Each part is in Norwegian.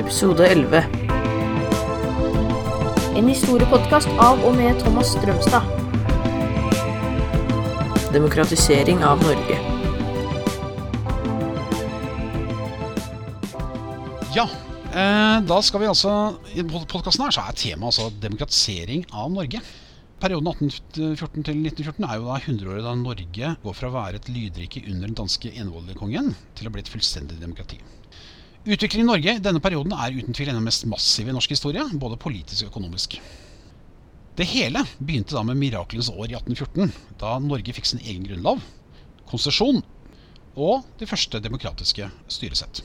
episode 11. En historiepodkast av og med Thomas Strømstad. Demokratisering av Norge. Ja, eh, da skal vi altså I podkasten her så er temaet altså demokratisering av Norge. Perioden 1814 til 1914 er jo da 100-året da Norge går fra å være et lydrike under den danske envoldekongen til å bli et fullstendig demokrati. Utviklingen i Norge i denne perioden er uten tvil en av de mest massive i norsk historie, både politisk og økonomisk. Det hele begynte da med mirakelens år i 1814, da Norge fikk sin egen grunnlov, konsesjon og de første demokratiske styresett.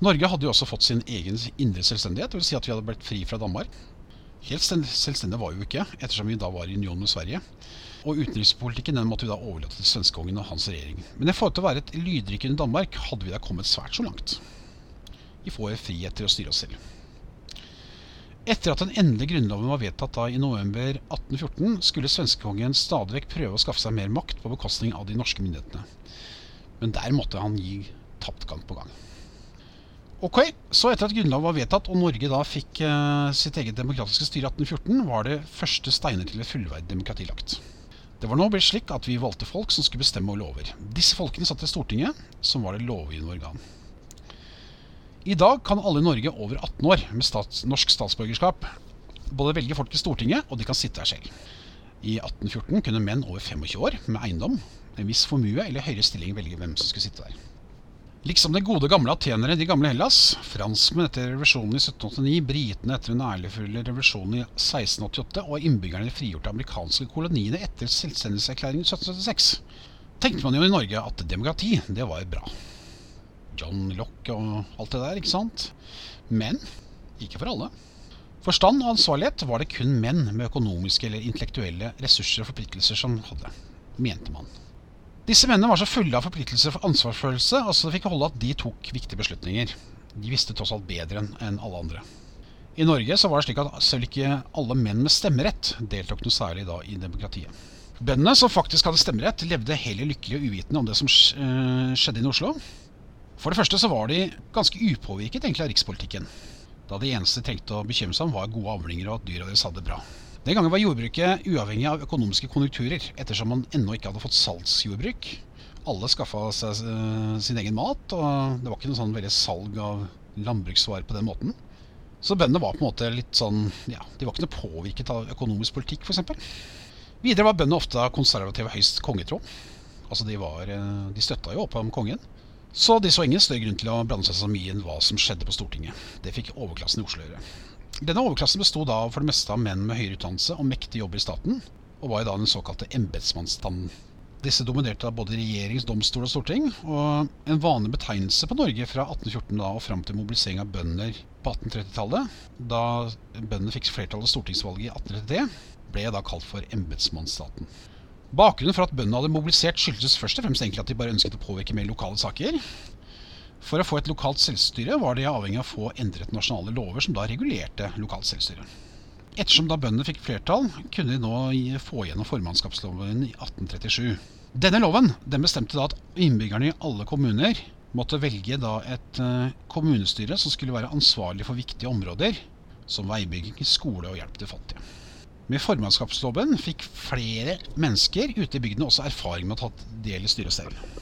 Norge hadde jo også fått sin egen indre selvstendighet, dvs. Si at vi hadde blitt fri fra Danmark. Helt selvstendige var vi jo ikke, ettersom vi da var i union med Sverige. Og utenrikspolitikken den måtte vi da overlate til svenskekongen og hans regjering. Men i forhold til å være et lydrike under Danmark hadde vi da kommet svært så langt. Vi får frihet til å styre oss selv. Etter at den endelige grunnloven var vedtatt da i november 1814, skulle svenskekongen stadig vekk prøve å skaffe seg mer makt på bekostning av de norske myndighetene. Men der måtte han gi tapt gang på gang. Ok, Så etter at Grunnloven var vedtatt og Norge da fikk uh, sitt eget demokratiske styre i 1814, var det første steiner til et fullverdig demokrati lagt. Det var nå blitt slik at vi valgte folk som skulle bestemme over lover. Disse folkene satt i Stortinget, som var det lovgivende organ. I dag kan alle i Norge over 18 år med stats norsk statsborgerskap både velge folk i Stortinget, og de kan sitte her selv. I 1814 kunne menn over 25 år med eiendom, en viss formue eller høyere stilling velge hvem som skulle sitte der. Liksom de gode gamle atenere de gamle Hellas, franskmenn etter revolusjonen i 1789, britene etter den ærligfulle revolusjonen i 1688 og innbyggerne i de frigjorte amerikanske koloniene etter selvstendighetserklæringen i 1776, tenkte man jo i Norge at demokrati, det var bra. John Locke og alt det der, ikke sant? Men ikke for alle. Forstand og ansvarlighet var det kun menn med økonomiske eller intellektuelle ressurser og forpliktelser som hadde, mente man. Disse mennene var så fulle av forpliktelser for ansvarsfølelse altså det fikk holde at de tok viktige beslutninger. De visste tross alt bedre enn alle andre. I Norge så var det slik at selv ikke alle menn med stemmerett deltok noe særlig da i demokratiet. Bøndene som faktisk hadde stemmerett, levde heller lykkelig og uvitende om det som eh, skjedde i Oslo. For det første så var de ganske upåvirket egentlig av rikspolitikken. Da det eneste de trengte å bekymre seg om, var gode avlinger og at dyra deres hadde det bra. Den gangen var jordbruket uavhengig av økonomiske konjunkturer, ettersom man ennå ikke hadde fått salgsjordbruk. Alle skaffa seg uh, sin egen mat, og det var ikke noe sånn veldig salg av landbruksvarer på den måten. Så bøndene var på en måte litt sånn Ja, de var ikke noe påvirket av økonomisk politikk, f.eks. Videre var bøndene ofte konservative høyst kongetro. Altså de, uh, de støtta jo opp om kongen. Så de så ingen større grunn til å blande seg så mye inn hva som skjedde på Stortinget. Det fikk overklassen i Oslo gjøre. Denne overklassen bestod da for det meste av menn med høyere utdannelse og mektig jobb i staten, og var i da den såkalte embetsmannsstanden. Disse dominerte da både regjerings, domstol og storting, og en vanlig betegnelse på Norge fra 1814 da og fram til mobilisering av bønder på 1830-tallet, da bøndene fikk flertall ved stortingsvalget i 1833, ble da kalt for embetsmannsstaten. Bakgrunnen for at bøndene hadde mobilisert skyldtes først og fremst egentlig at de bare ønsket å påvirke mer lokale saker. For å få et lokalt selvstyre var de avhengig av å få endret nasjonale lover som da regulerte lokalt selvstyre. Ettersom da bøndene fikk flertall, kunne de nå få gjennom formannskapsloven i 1837. Denne loven den bestemte da at innbyggerne i alle kommuner måtte velge da et uh, kommunestyre som skulle være ansvarlig for viktige områder, som veibygging, skole og hjelp til fattige. Med formannskapsloven fikk flere mennesker ute i bygdene også erfaring med å ta del i styret selv.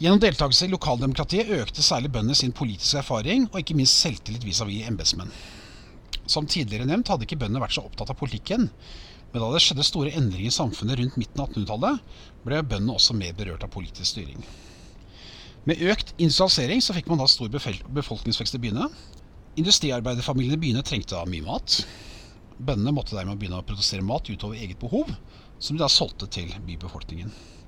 Gjennom deltakelse i lokaldemokratiet økte særlig bøndene sin politiske erfaring og ikke minst selvtillit vis-à-vis embetsmenn. Som tidligere nevnt hadde ikke bøndene vært så opptatt av politikken, men da det skjedde store endringer i samfunnet rundt midten av 1800-tallet, ble bøndene også mer berørt av politisk styring. Med økt industrialisering så fikk man da stor befolkningsvekst i byene. Industriarbeiderfamiliene i byene trengte da mye mat. Bøndene måtte dermed begynne å produsere mat utover eget behov, som de da solgte til bybefolkningen.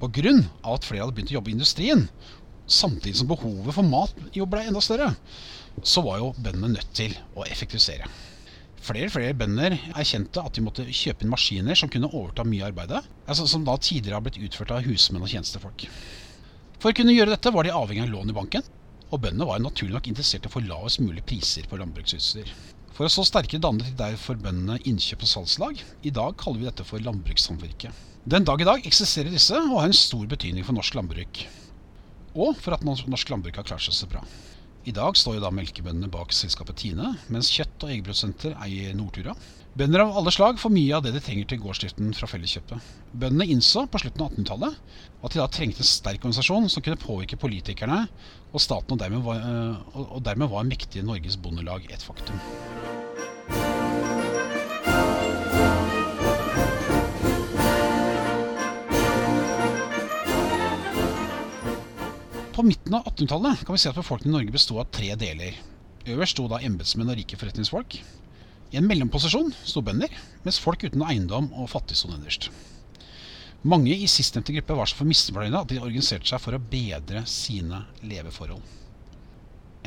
Pga. at flere hadde begynt å jobbe i industrien, samtidig som behovet for mat ble enda større, så var jo bøndene nødt til å effektivisere. Flere og flere bønder erkjente at de måtte kjøpe inn maskiner som kunne overta mye av arbeidet, altså som da tidligere har blitt utført av husmenn og tjenestefolk. For å kunne gjøre dette var de avhengig av lån i banken, og bøndene var naturlig nok interessert i å få lavest mulig priser på landbruksutstyr. For å så sterkere dannet de derfor bøndene innkjøp- og salgslag. I dag kaller vi dette for landbrukssamvirke. Den dag i dag eksisterer disse og har en stor betydning for norsk landbruk. Og for at norsk landbruk har klart seg så bra. I dag står jo da melkebøndene bak selskapet Tine, mens kjøtt- og eggprodusenter eier Nortura. Bønder av alle slag får mye av det de trenger til gårdsdriften fra Felleskjøpet. Bøndene innså på slutten av 1800-tallet at de da trengte en sterk organisasjon som kunne påvirke politikerne og staten, og dermed var, øh, og dermed var mektige Norges Bondelag et faktum. På midten av 1800-tallet kan vi se at befolkningen i Norge bestod av tre deler. Øverst sto da embetsmenn og rike forretningsfolk. I en mellomposisjon sto bønder, mens folk uten eiendom og fattige sto nederst. Mange i sistnevnte gruppe var så for misfornøyde at de organiserte seg for å bedre sine leveforhold.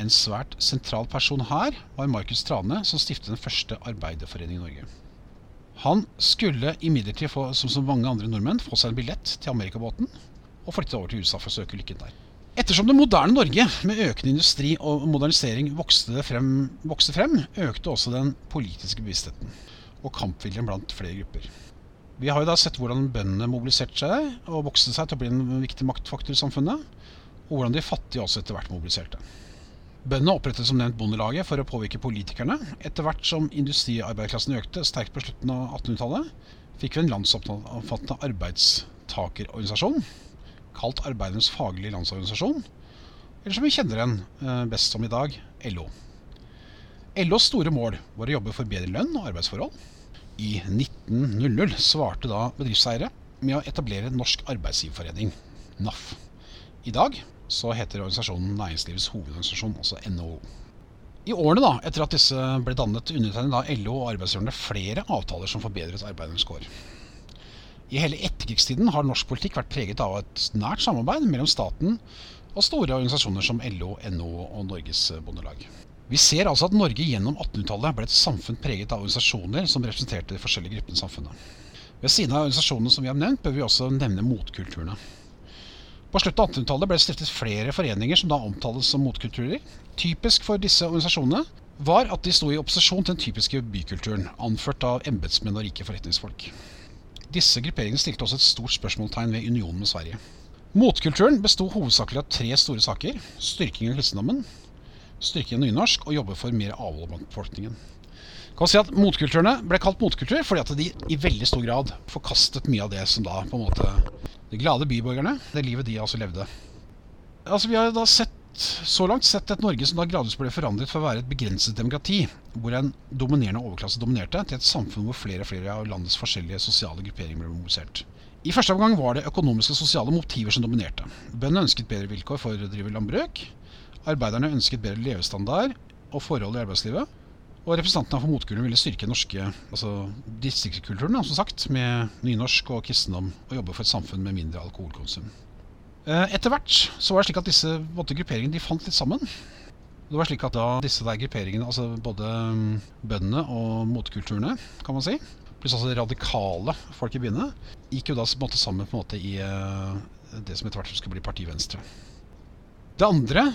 En svært sentral person her var Markus Trane, som stiftet den første arbeiderforeningen i Norge. Han skulle imidlertid, som så mange andre nordmenn, få seg en billett til amerikabåten og flytte over til USA for å søke lykken der. Ettersom det moderne Norge med økende industri og modernisering vokste frem, vokste frem, økte også den politiske bevisstheten og kampviljen blant flere grupper. Vi har jo da sett hvordan bøndene mobiliserte seg og vokste seg til å bli en viktig maktfaktor i samfunnet, og hvordan de fattige også etter hvert mobiliserte. Bøndene opprettet som nevnt Bondelaget for å påvirke politikerne. Etter hvert som industriarbeiderklassen økte sterkt på slutten av 1800-tallet, fikk vi en landsomfattende arbeidstakerorganisasjon kalt Arbeidernes faglige landsorganisasjon, eller som vi kjenner den eh, best som i dag, LO. LOs store mål var å jobbe for bedre lønn og arbeidsforhold. I 1900 svarte da bedriftseiere med å etablere Norsk Arbeidsgiverforening, NAF. I dag så heter organisasjonen Næringslivets hovedorganisasjon, altså NHO. I årene da, etter at disse ble dannet, undertegnet da LO og arbeidsgiverne flere avtaler som forbedret arbeidernes kår. I hele etterkrigstiden har norsk politikk vært preget av et nært samarbeid mellom staten og store organisasjoner som LO, NHO og Norges Bondelag. Vi ser altså at Norge gjennom 1800-tallet ble et samfunn preget av organisasjoner som representerte de forskjellige gruppene i samfunnet. Ved siden av organisasjonene som vi har nevnt, bør vi også nevne motkulturene. På slutten av 1800-tallet ble det stiftet flere foreninger som da omtales som motkulturer. Typisk for disse organisasjonene var at de sto i opposisjon til den typiske bykulturen, anført av embetsmenn og rike forretningsfolk. Disse grupperingene stilte også et stort spørsmålstegn ved unionen med Sverige. Motkulturen besto hovedsakelig av tre store saker. Styrking av kristendommen, styrking av nynorsk og jobbe for mer avhold blant befolkningen. Kan si at Motkulturene ble kalt motkultur fordi at de i veldig stor grad forkastet mye av det som da på en måte De glade byborgerne, det livet de altså levde. Altså Vi har da sett så langt sett et Norge som da gradvis ble forandret fra å være et begrenset demokrati, hvor en dominerende overklasse dominerte, til et samfunn hvor flere og flere av landets forskjellige sosiale grupperinger ble mobilisert. I første omgang var det økonomiske og sosiale motiver som dominerte. Bøndene ønsket bedre vilkår for å drive landbruk. Arbeiderne ønsket bedre levestandard og forhold i arbeidslivet. Og representantene for motkulturen ville styrke norske altså distriktskulturen, som sagt, med nynorsk og kristendom, og jobbe for et samfunn med mindre alkoholkonsum. Etter hvert så var det slik at disse måte, grupperingene de fant litt sammen. Det var slik at da disse der grupperingene, altså både bøndene og motkulturene, kan man si, pluss altså radikale folk i byene, gikk jo da på en måte sammen på en måte i det som etter hvert skulle bli Parti Venstre. Det andre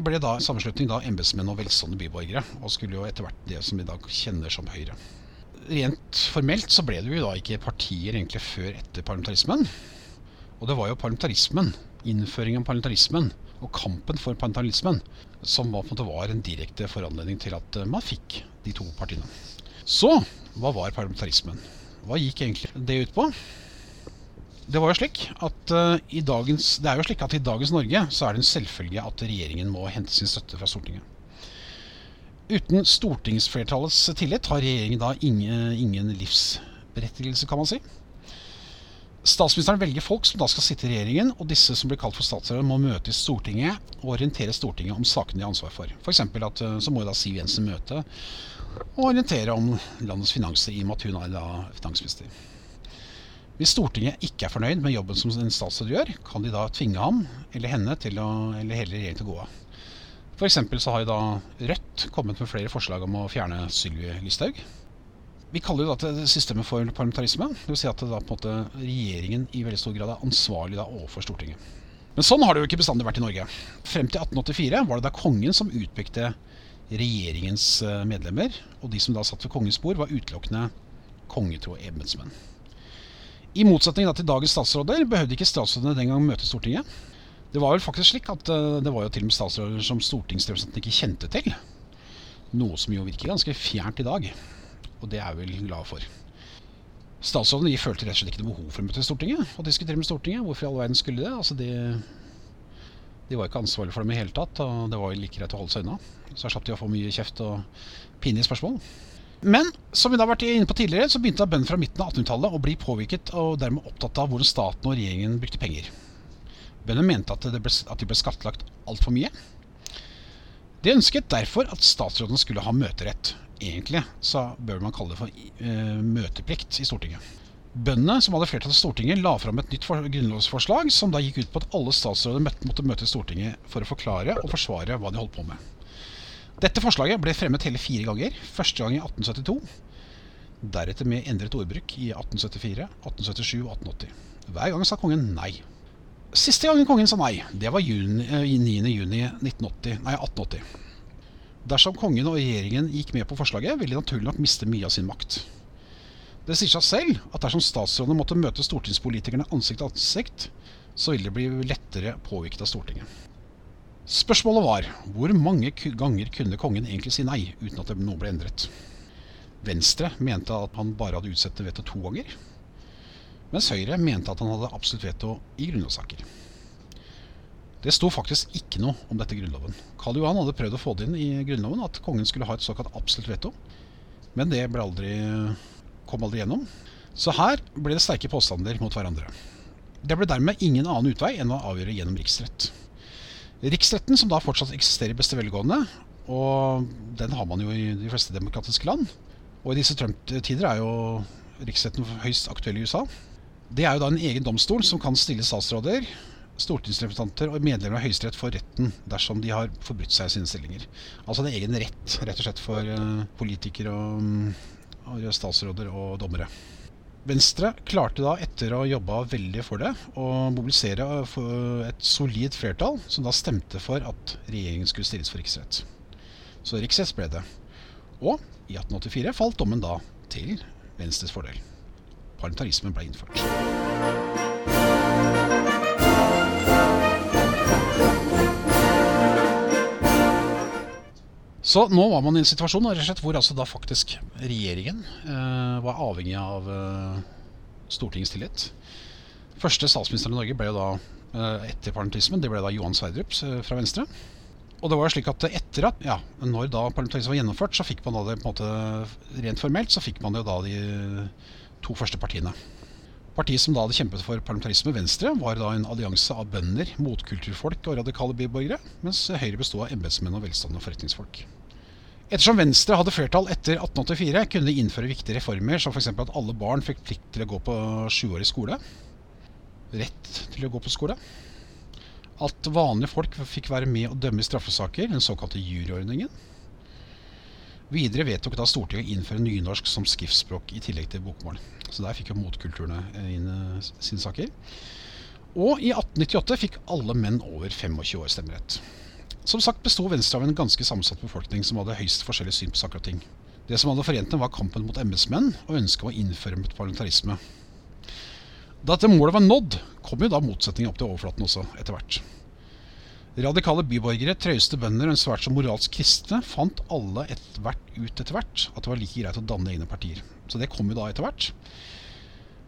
ble da sammenslutning av embetsmenn og velstående byborgere, og skulle jo etter hvert det som vi da kjenner som Høyre. Rent formelt så ble det jo da ikke partier egentlig før etter parlamentarismen. Og det var jo parlamentarismen, innføringen av parlamentarismen og kampen for parlamentarismen som var, en var en direkte foranledning til at man fikk de to partiene. Så hva var parlamentarismen? Hva gikk egentlig det ut på? Det var jo slik at uh, i dagens, det er jo slik at i dagens Norge så er det en selvfølge at regjeringen må hente sin støtte fra Stortinget. Uten stortingsflertallets tillit har regjeringen da ingen, ingen livsberettigelse, kan man si. Statsministeren velger folk som da skal sitte i regjeringen, og disse som blir kalt for statsråder, må møte i Stortinget og orientere Stortinget om sakene de har ansvar for. F.eks. at så må da Siv Jensen møte og orientere om landets finanser i og med at hun er da finansminister. Hvis Stortinget ikke er fornøyd med jobben som en statsråd gjør, kan de da tvinge ham eller henne til å, eller hele regjeringen til å gå av. F.eks. så har jo da Rødt kommet med flere forslag om å fjerne Sylvi Listhaug. Vi kaller jo dette systemet for parlamentarisme. Det vil si at da måte regjeringen i veldig stor grad er ansvarlig da overfor Stortinget. Men sånn har det jo ikke bestandig vært i Norge. Frem til 1884 var det da kongen som utpekte regjeringens medlemmer, og de som da satt ved kongens bord, var utelukkende kongetro embetsmenn. I motsetning til dagens statsråder behøvde ikke statsrådene den gang møte Stortinget. Det var vel faktisk slik at eh, det var jo til og med statsråder som stortingsrepresentantene ikke kjente til. Noe som jo virker ganske fjernt i dag. Og det er vi vel glade for. Statsrådene de følte rett og slett ikke noe behov for å møte Stortinget og diskutere med Stortinget. Hvorfor i all verden skulle de det? Altså de, de var ikke ansvarlige for dem i hele tatt, og det var like greit å holde seg unna. Så slapp de å få mye kjeft og pinlige spørsmål. Men som vi da har vært inne på tidligere, så begynte bøndene fra midten av 1800-tallet å bli påvirket og dermed opptatt av hvordan staten og regjeringen brukte penger. Bøndene mente at, ble, at de ble skattlagt altfor mye. De ønsket derfor at statsråden skulle ha møterett. Egentlig så bør man kalle det for uh, møteplikt i Stortinget. Bøndene, som hadde flertall i Stortinget, la fram et nytt grunnlovsforslag som da gikk ut på at alle statsråder måtte møte i Stortinget for å forklare og forsvare hva de holdt på med. Dette forslaget ble fremmet hele fire ganger. Første gang i 1872. Deretter med endret ordbruk i 1874, 1877 og 1880. Hver gang sa kongen nei. Siste gangen kongen sa nei, det var juni, 9.6.1880. Nei, 1880. Dersom kongen og regjeringen gikk med på forslaget, ville de naturlig nok miste mye av sin makt. Det sier seg selv at dersom statsrådene måtte møte stortingspolitikerne ansikt til ansikt, så ville de bli lettere påvirket av Stortinget. Spørsmålet var hvor mange ganger kunne kongen egentlig si nei uten at noe ble endret. Venstre mente at han bare hadde utsatt veto to ganger, mens Høyre mente at han hadde absolutt veto i grunnlovssaker. Det sto faktisk ikke noe om dette i Grunnloven. Karl Johan hadde prøvd å få det inn i Grunnloven at kongen skulle ha et såkalt absolutt veto, men det aldri, kom aldri gjennom. Så her ble det sterke påstander mot hverandre. Det ble dermed ingen annen utvei enn å avgjøre gjennom riksrett. Riksretten, som da fortsatt eksisterer i beste velgående, og den har man jo i de fleste demokratiske land. Og i disse Trump-tider er jo riksretten høyst aktuell i USA. Det er jo da en egen domstol som kan stille statsråder, stortingsrepresentanter og medlemmer av Høyesterett for retten dersom de har forbrutt seg i sine stillinger. Altså en egen rett rett og slett for uh, politikere og, og statsråder og dommere. Venstre klarte da, etter å ha jobba veldig for det, å mobilisere et solid flertall som da stemte for at regjeringen skulle stilles for riksrett. Så riksrett ble det. Og i 1884 falt dommen da til Venstres fordel. Parlamentarismen ble innført. Så nå var man i en situasjon slett, hvor altså da faktisk regjeringen eh, var avhengig av eh, Stortingets tillit. Første statsminister i Norge ble jo da eh, etter parlamentarismen, det ble da Johan Sverdrup eh, fra Venstre. Og det var slik at etter at, ja, når da parlamentarismen var gjennomført, så fikk man da det på en måte rent formelt, så fikk man jo da de to første partiene. Partiet som da hadde kjempet for parlamentarisme, Venstre, var da en allianse av bønder, motkulturfolk og radikale byborgere, mens Høyre bestod av embetsmenn og velstående forretningsfolk. Ettersom Venstre hadde flertall etter 1884, kunne de innføre viktige reformer, som f.eks. at alle barn fikk plikt til å gå på sjuårig skole. Rett til å gå på skole. At vanlige folk fikk være med å dømme i straffesaker, den såkalte juryordningen. Videre vedtok da Stortinget å innføre nynorsk som skriftspråk i tillegg til bokmål. Så der fikk jo motkulturene inn eh, sine saker. Og i 1898 fikk alle menn over 25 år stemmerett. Som sagt besto Venstre av en ganske sammensatt befolkning som hadde høyst forskjellig syn på saker og ting. Det som hadde forent dem, var kampen mot embetsmenn og ønsket om å innføre parlamentarisme. Da dette målet var nådd, kom jo da motsetningen opp til overflaten også, etter hvert. Radikale byborgere, trauste bønder og en svært så moralsk kristne fant alle etter hvert ut etter hvert at det var like greit å danne egne partier. Så det kom jo da etter hvert.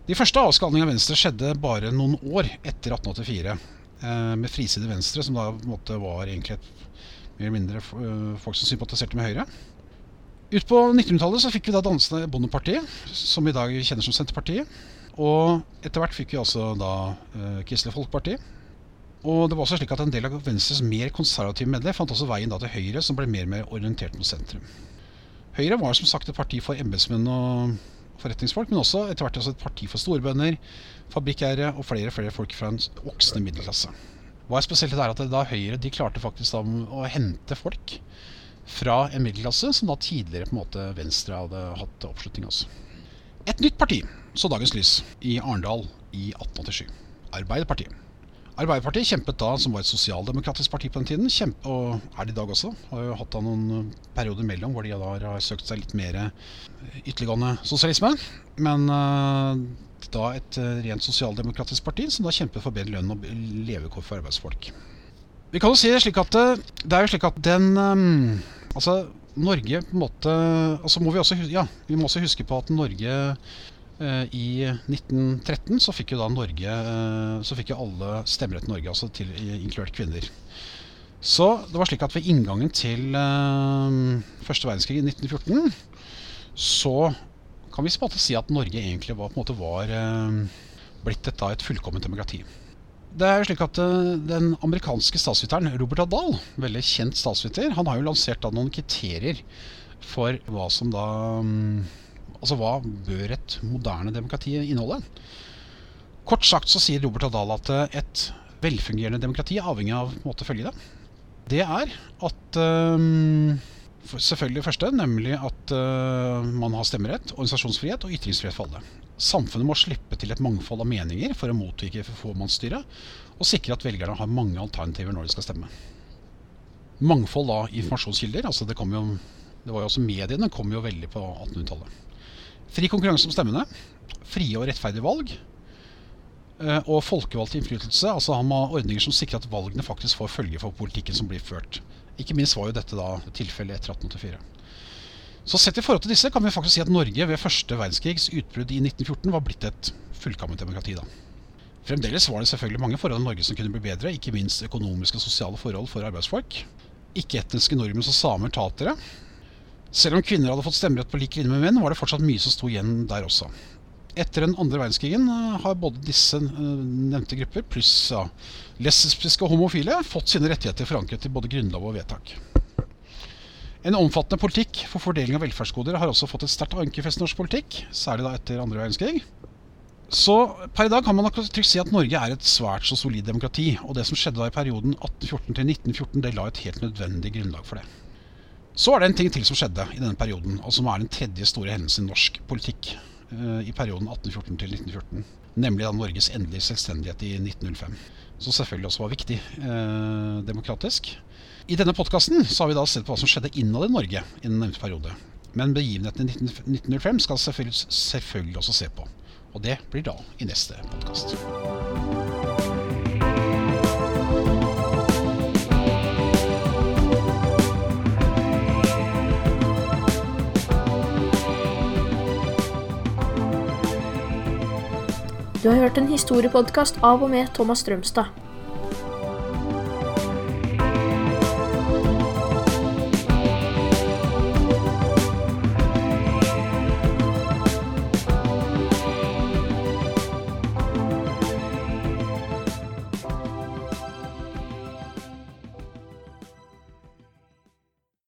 De første avskalningene av Venstre skjedde bare noen år etter 1884. Eh, med friside venstre, som da måte, var egentlig et mer eller mindre eh, folk som sympatiserte med Høyre. Ut på 1900-tallet så fikk vi da dansende Bondepartiet, som vi i dag kjenner som Senterpartiet. Og etter hvert fikk vi altså da eh, Kristelig Folkeparti. Og det var også slik at en del av Venstres mer konservative medlemmer fant også veien da til Høyre, som ble mer og mer orientert mot sentrum. Høyre var som sagt et parti for embetsmenn og forretningsfolk, men også etter hvert også et parti for storbønder, fabrikkeiere og flere og flere folk fra en voksende middelklasse. Hva er spesielt er at da Høyre de klarte faktisk å hente folk fra en middelklasse som da tidligere på en måte Venstre hadde hatt oppslutning hos. Et nytt parti så dagens lys i Arendal i 1887. Arbeiderpartiet. Arbeiderpartiet kjempet da, som var et sosialdemokratisk parti på den tiden, kjempe, og er det i dag også. Har jo hatt da noen perioder mellom hvor de da har søkt seg litt mer ytterliggående sosialisme. Men blitt da et eh, rent sosialdemokratisk parti som da kjempet for bedre lønn og levekår for arbeidsfolk. Vi kan jo si det slik at det, er jo slik at den Altså, Norge på en måte Altså må vi også Ja, vi må også huske på at Norge eh, i 1913 så fikk jo da Norge eh, Så fikk jo alle stemmerett i Norge, altså til, inkludert kvinner. Så det var slik at ved inngangen til eh, første verdenskrig i 1914 så kan vi på en måte si at Norge egentlig var, på en måte var eh, blitt et, da, et fullkomment demokrati. Det er jo slik at Den amerikanske statsviteren Robert Adal, veldig kjent statsviter, han har jo lansert da noen kriterier for hva som da um, Altså hva bør et moderne demokrati inneholde? Kort sagt så sier Robert Adal at uh, et velfungerende demokrati er avhengig av måte å følge det. Det er at um, Selvfølgelig det første, nemlig at uh, man har stemmerett, organisasjonsfrihet og ytringsfrihet for alle. Samfunnet må slippe til et mangfold av meninger for å motvirke formannsstyret, og sikre at velgerne har mange alternativer når de skal stemme. Mangfold av informasjonskilder. altså Det, jo, det var jo også Mediene kom jo veldig på 1800-tallet. Fri konkurranse om stemmene. Frie og rettferdige valg. Eh, og folkevalgt innflytelse. altså Han må ha ordninger som sikrer at valgene faktisk får følge for politikken som blir ført. Ikke minst var jo dette da tilfellet etter 1884. Så sett i forhold til disse kan vi faktisk si at Norge ved første verdenskrigs utbrudd i 1914 var blitt et fullkomment demokrati. da. Fremdeles var det selvfølgelig mange forhold i Norge som kunne bli bedre, ikke minst økonomiske og sosiale forhold for arbeidsfolk. Ikke-etniske nordmenn som samer, tatere. Selv om kvinner hadde fått stemmerett på lik linje med menn, var det fortsatt mye som sto igjen der også. Etter den andre verdenskrigen eh, har både disse eh, nevnte grupper pluss ja, lesbiske og homofile fått sine rettigheter forankret i både grunnlov og vedtak. En omfattende politikk for fordeling av velferdsgoder har også fått et sterkt ankerfest i norsk politikk, særlig da etter andre verdenskrig. Så per i dag kan man nok trygt si at Norge er et svært så solid demokrati. Og det som skjedde da i perioden 1814 til 1914, det la et helt nødvendig grunnlag for det. Så er det en ting til som skjedde i denne perioden, og som er den tredje store hendelsen i norsk politikk uh, i perioden 1814 til 1914. Nemlig da Norges endelige selvstendighet i 1905. Som selvfølgelig også var viktig eh, demokratisk. I denne podkasten har vi da sett på hva som skjedde innad i Norge i den nevnte periode. Men begivenhetene i 1905 skal selvfølgelig, selvfølgelig også se på. Og det blir da i neste podkast. Du har hørt en historiepodkast av og med Thomas Strømstad.